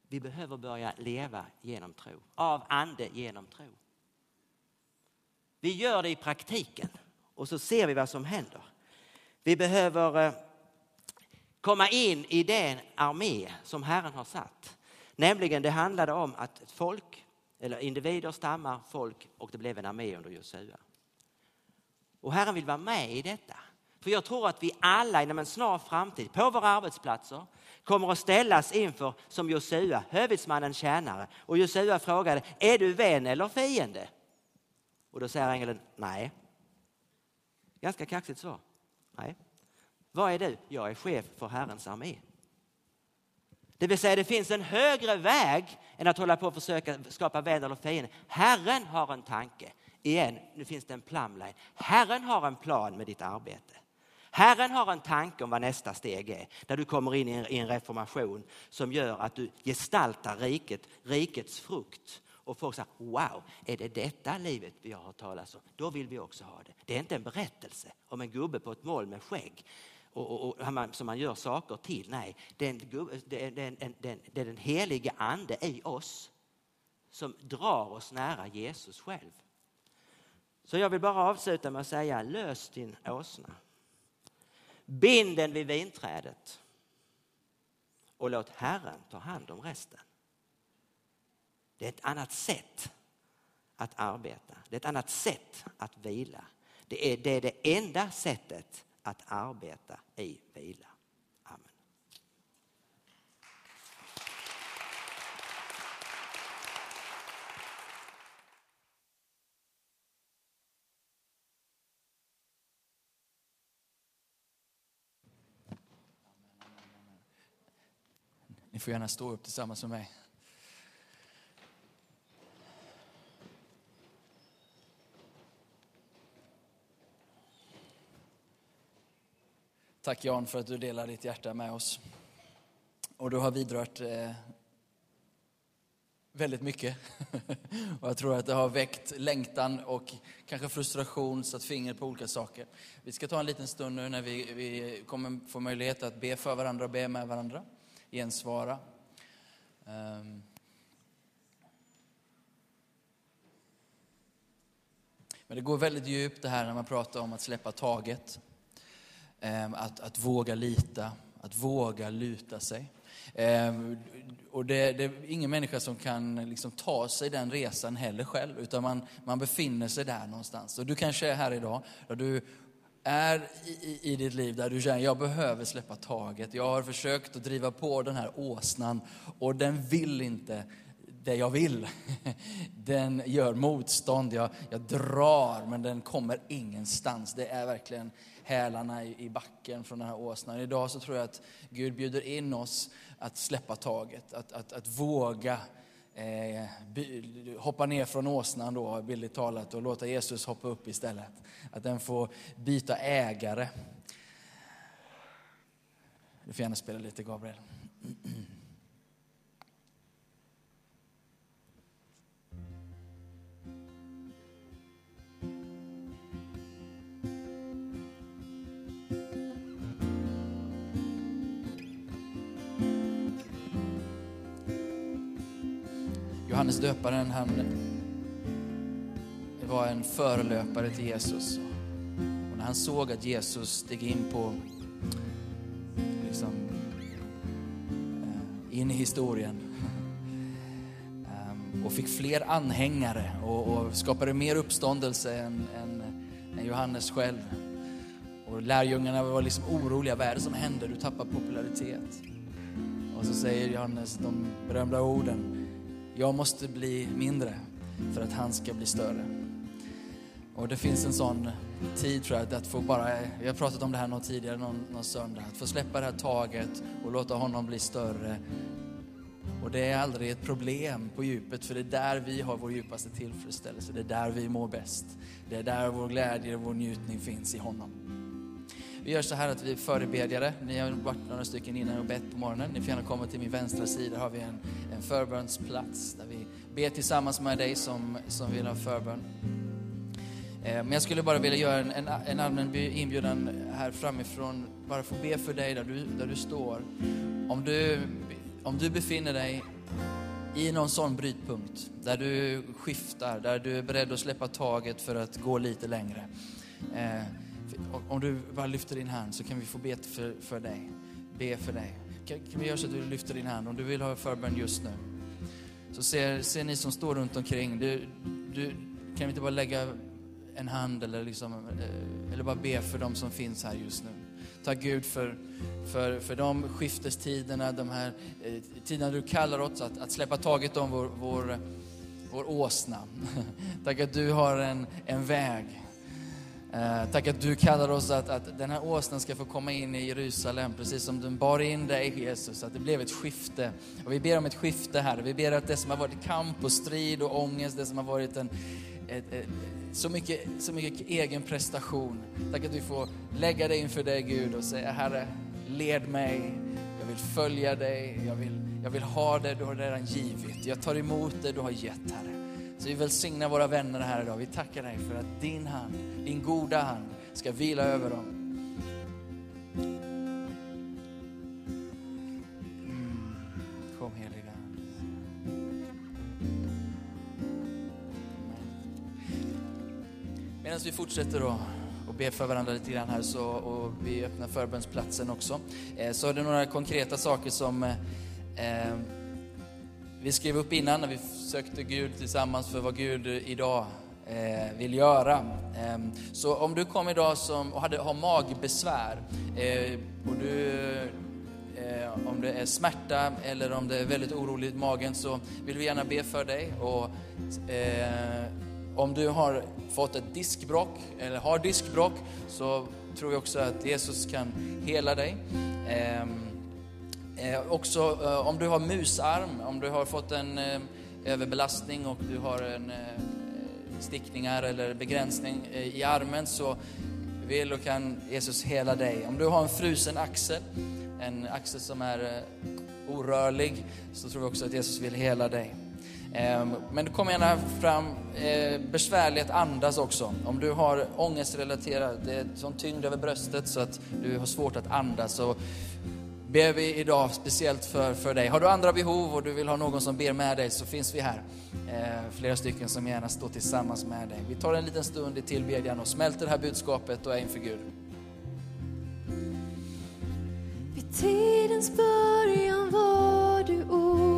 vi behöver börja leva genom tro, av ande genom tro. Vi gör det i praktiken och så ser vi vad som händer. Vi behöver eh, komma in i den armé som Herren har satt. Nämligen det handlade om att folk, eller individer, stammar, folk och det blev en armé under Josua. Och Herren vill vara med i detta. För jag tror att vi alla inom en snar framtid på våra arbetsplatser kommer att ställas inför som Josua, hövitsmannens tjänare. Och Josua frågade, är du vän eller fiende? Och då säger ängeln, nej. Ganska kaxigt svar. Nej. Vad är du? Jag är chef för Herrens armé. Det vill säga det finns en högre väg än att hålla på och försöka skapa vän eller fiende. Herren har en tanke. Igen, nu finns det en plumline. Herren har en plan med ditt arbete. Herren har en tanke om vad nästa steg är, där du kommer in i en reformation som gör att du gestaltar riket, rikets frukt. Och folk säger, wow, är det detta livet vi har hört talas om? Då vill vi också ha det. Det är inte en berättelse om en gubbe på ett mål med skägg och, och, och som man gör saker till. Nej, det är, en, det, är, det, är en, det är den helige ande i oss som drar oss nära Jesus själv. Så jag vill bara avsluta med att säga lös din åsna. Bind den vid vinträdet och låt Herren ta hand om resten. Det är ett annat sätt att arbeta. Det är ett annat sätt att vila. Det är det, är det enda sättet att arbeta i vila. Amen. Ni får gärna stå upp tillsammans med mig. Tack Jan för att du delar ditt hjärta med oss. Och du har vidrört eh, väldigt mycket. och jag tror att det har väckt längtan och kanske frustration, satt fingret på olika saker. Vi ska ta en liten stund nu när vi, vi kommer få möjlighet att be för varandra och be med varandra, gensvara. Um. Men det går väldigt djupt det här när man pratar om att släppa taget. Ehm, att, att våga lita, att våga luta sig. Ehm, och det, det, är ingen människa som kan liksom ta sig den resan heller själv, utan man, man befinner sig där någonstans. Och du kanske är här idag, där du är i, i ditt liv där du känner jag behöver släppa taget. Jag har försökt att driva på den här åsnan och den vill inte det jag vill. Den gör motstånd, jag, jag drar men den kommer ingenstans. Det är verkligen hälarna i, backen från den här åsnan. Idag så tror jag att Gud bjuder in oss att släppa taget, att, att, att våga eh, hoppa ner från åsnan då, bildligt talat, och låta Jesus hoppa upp istället. Att den får byta ägare. Du får gärna spela lite Gabriel. Johannes döparen, han var en förelöpare till Jesus. Och när han såg att Jesus steg in på, liksom, eh, in i historien ehm, och fick fler anhängare och, och skapade mer uppståndelse än, än, än Johannes själv. Och lärjungarna var liksom oroliga, vad är det som händer? Du tappar popularitet. Och så säger Johannes de berömda orden, jag måste bli mindre för att han ska bli större. Och det finns en sån tid tror jag, att få bara, vi har pratat om det här någon tidigare, någon, någon söndag, att få släppa det här taget och låta honom bli större. Och det är aldrig ett problem på djupet, för det är där vi har vår djupaste tillfredsställelse. Det är där vi mår bäst. Det är där vår glädje och vår njutning finns i honom. Vi gör så här att vi är förebedjare. Ni har varit några stycken innan och bett på morgonen. Ni får gärna komma till min vänstra sida. Har vi en, en förbönsplats där vi ber tillsammans med dig som, som vill ha förbön. Eh, men jag skulle bara vilja göra en, en, en allmän inbjudan här framifrån. Bara få be för dig där du, där du står. Om du, om du befinner dig i någon sån brytpunkt, där du skiftar, där du är beredd att släppa taget för att gå lite längre. Eh, om du bara lyfter din hand så kan vi få be för, för dig. Be för dig. Kan, kan vi göra så att du lyfter din hand om du vill ha förbön just nu? Så ser, ser ni som står runt omkring, du, du, kan vi inte bara lägga en hand eller, liksom, eh, eller bara be för de som finns här just nu. Tack Gud för, för, för de skiftestiderna, de här eh, tiderna du kallar oss att, att släppa taget om vår, vår, vår åsna. Tack att du har en, en väg Eh, tack att du kallar oss att, att den här åsnan ska få komma in i Jerusalem, precis som du bar in dig Jesus, att det blev ett skifte. Och vi ber om ett skifte här. Vi ber att det som har varit kamp och strid och ångest, det som har varit en, ett, ett, så, mycket, så mycket egen prestation. Tack att vi får lägga det inför dig Gud och säga Herre, led mig, jag vill följa dig, jag vill, jag vill ha det du har redan givit. Jag tar emot det du har gett Herre. Så vi välsignar våra vänner här idag. Vi tackar dig för att din hand, din goda hand, ska vila över dem. Mm. Kom heliga Medan vi fortsätter då och ber för varandra lite grann här så, och vi öppnar förbönsplatsen också, eh, så är det några konkreta saker som eh, eh vi skrev upp innan när vi sökte Gud tillsammans för vad Gud idag eh, vill göra. Eh, så om du kom idag som, och hade, har magbesvär eh, och du eh, om det är smärta eller om det är väldigt oroligt i magen så vill vi gärna be för dig. Och, eh, om du har fått ett diskbrock eller har diskbrock så tror vi också att Jesus kan hela dig. Ehm, Eh, också eh, om du har musarm, om du har fått en eh, överbelastning och du har en eh, stickningar eller begränsning eh, i armen så vill och kan Jesus hela dig. Om du har en frusen axel, en axel som är eh, orörlig, så tror vi också att Jesus vill hela dig. Ehm, men kom gärna fram eh, besvärlighet andas också. Om du har ångestrelaterat, det är sån tyngd över bröstet så att du har svårt att andas så ber vi idag speciellt för, för dig. Har du andra behov och du vill ha någon som ber med dig så finns vi här. Eh, flera stycken som gärna står tillsammans med dig. Vi tar en liten stund i tillbedjan och smälter det här budskapet och är inför Gud. Vid tidens början var du ord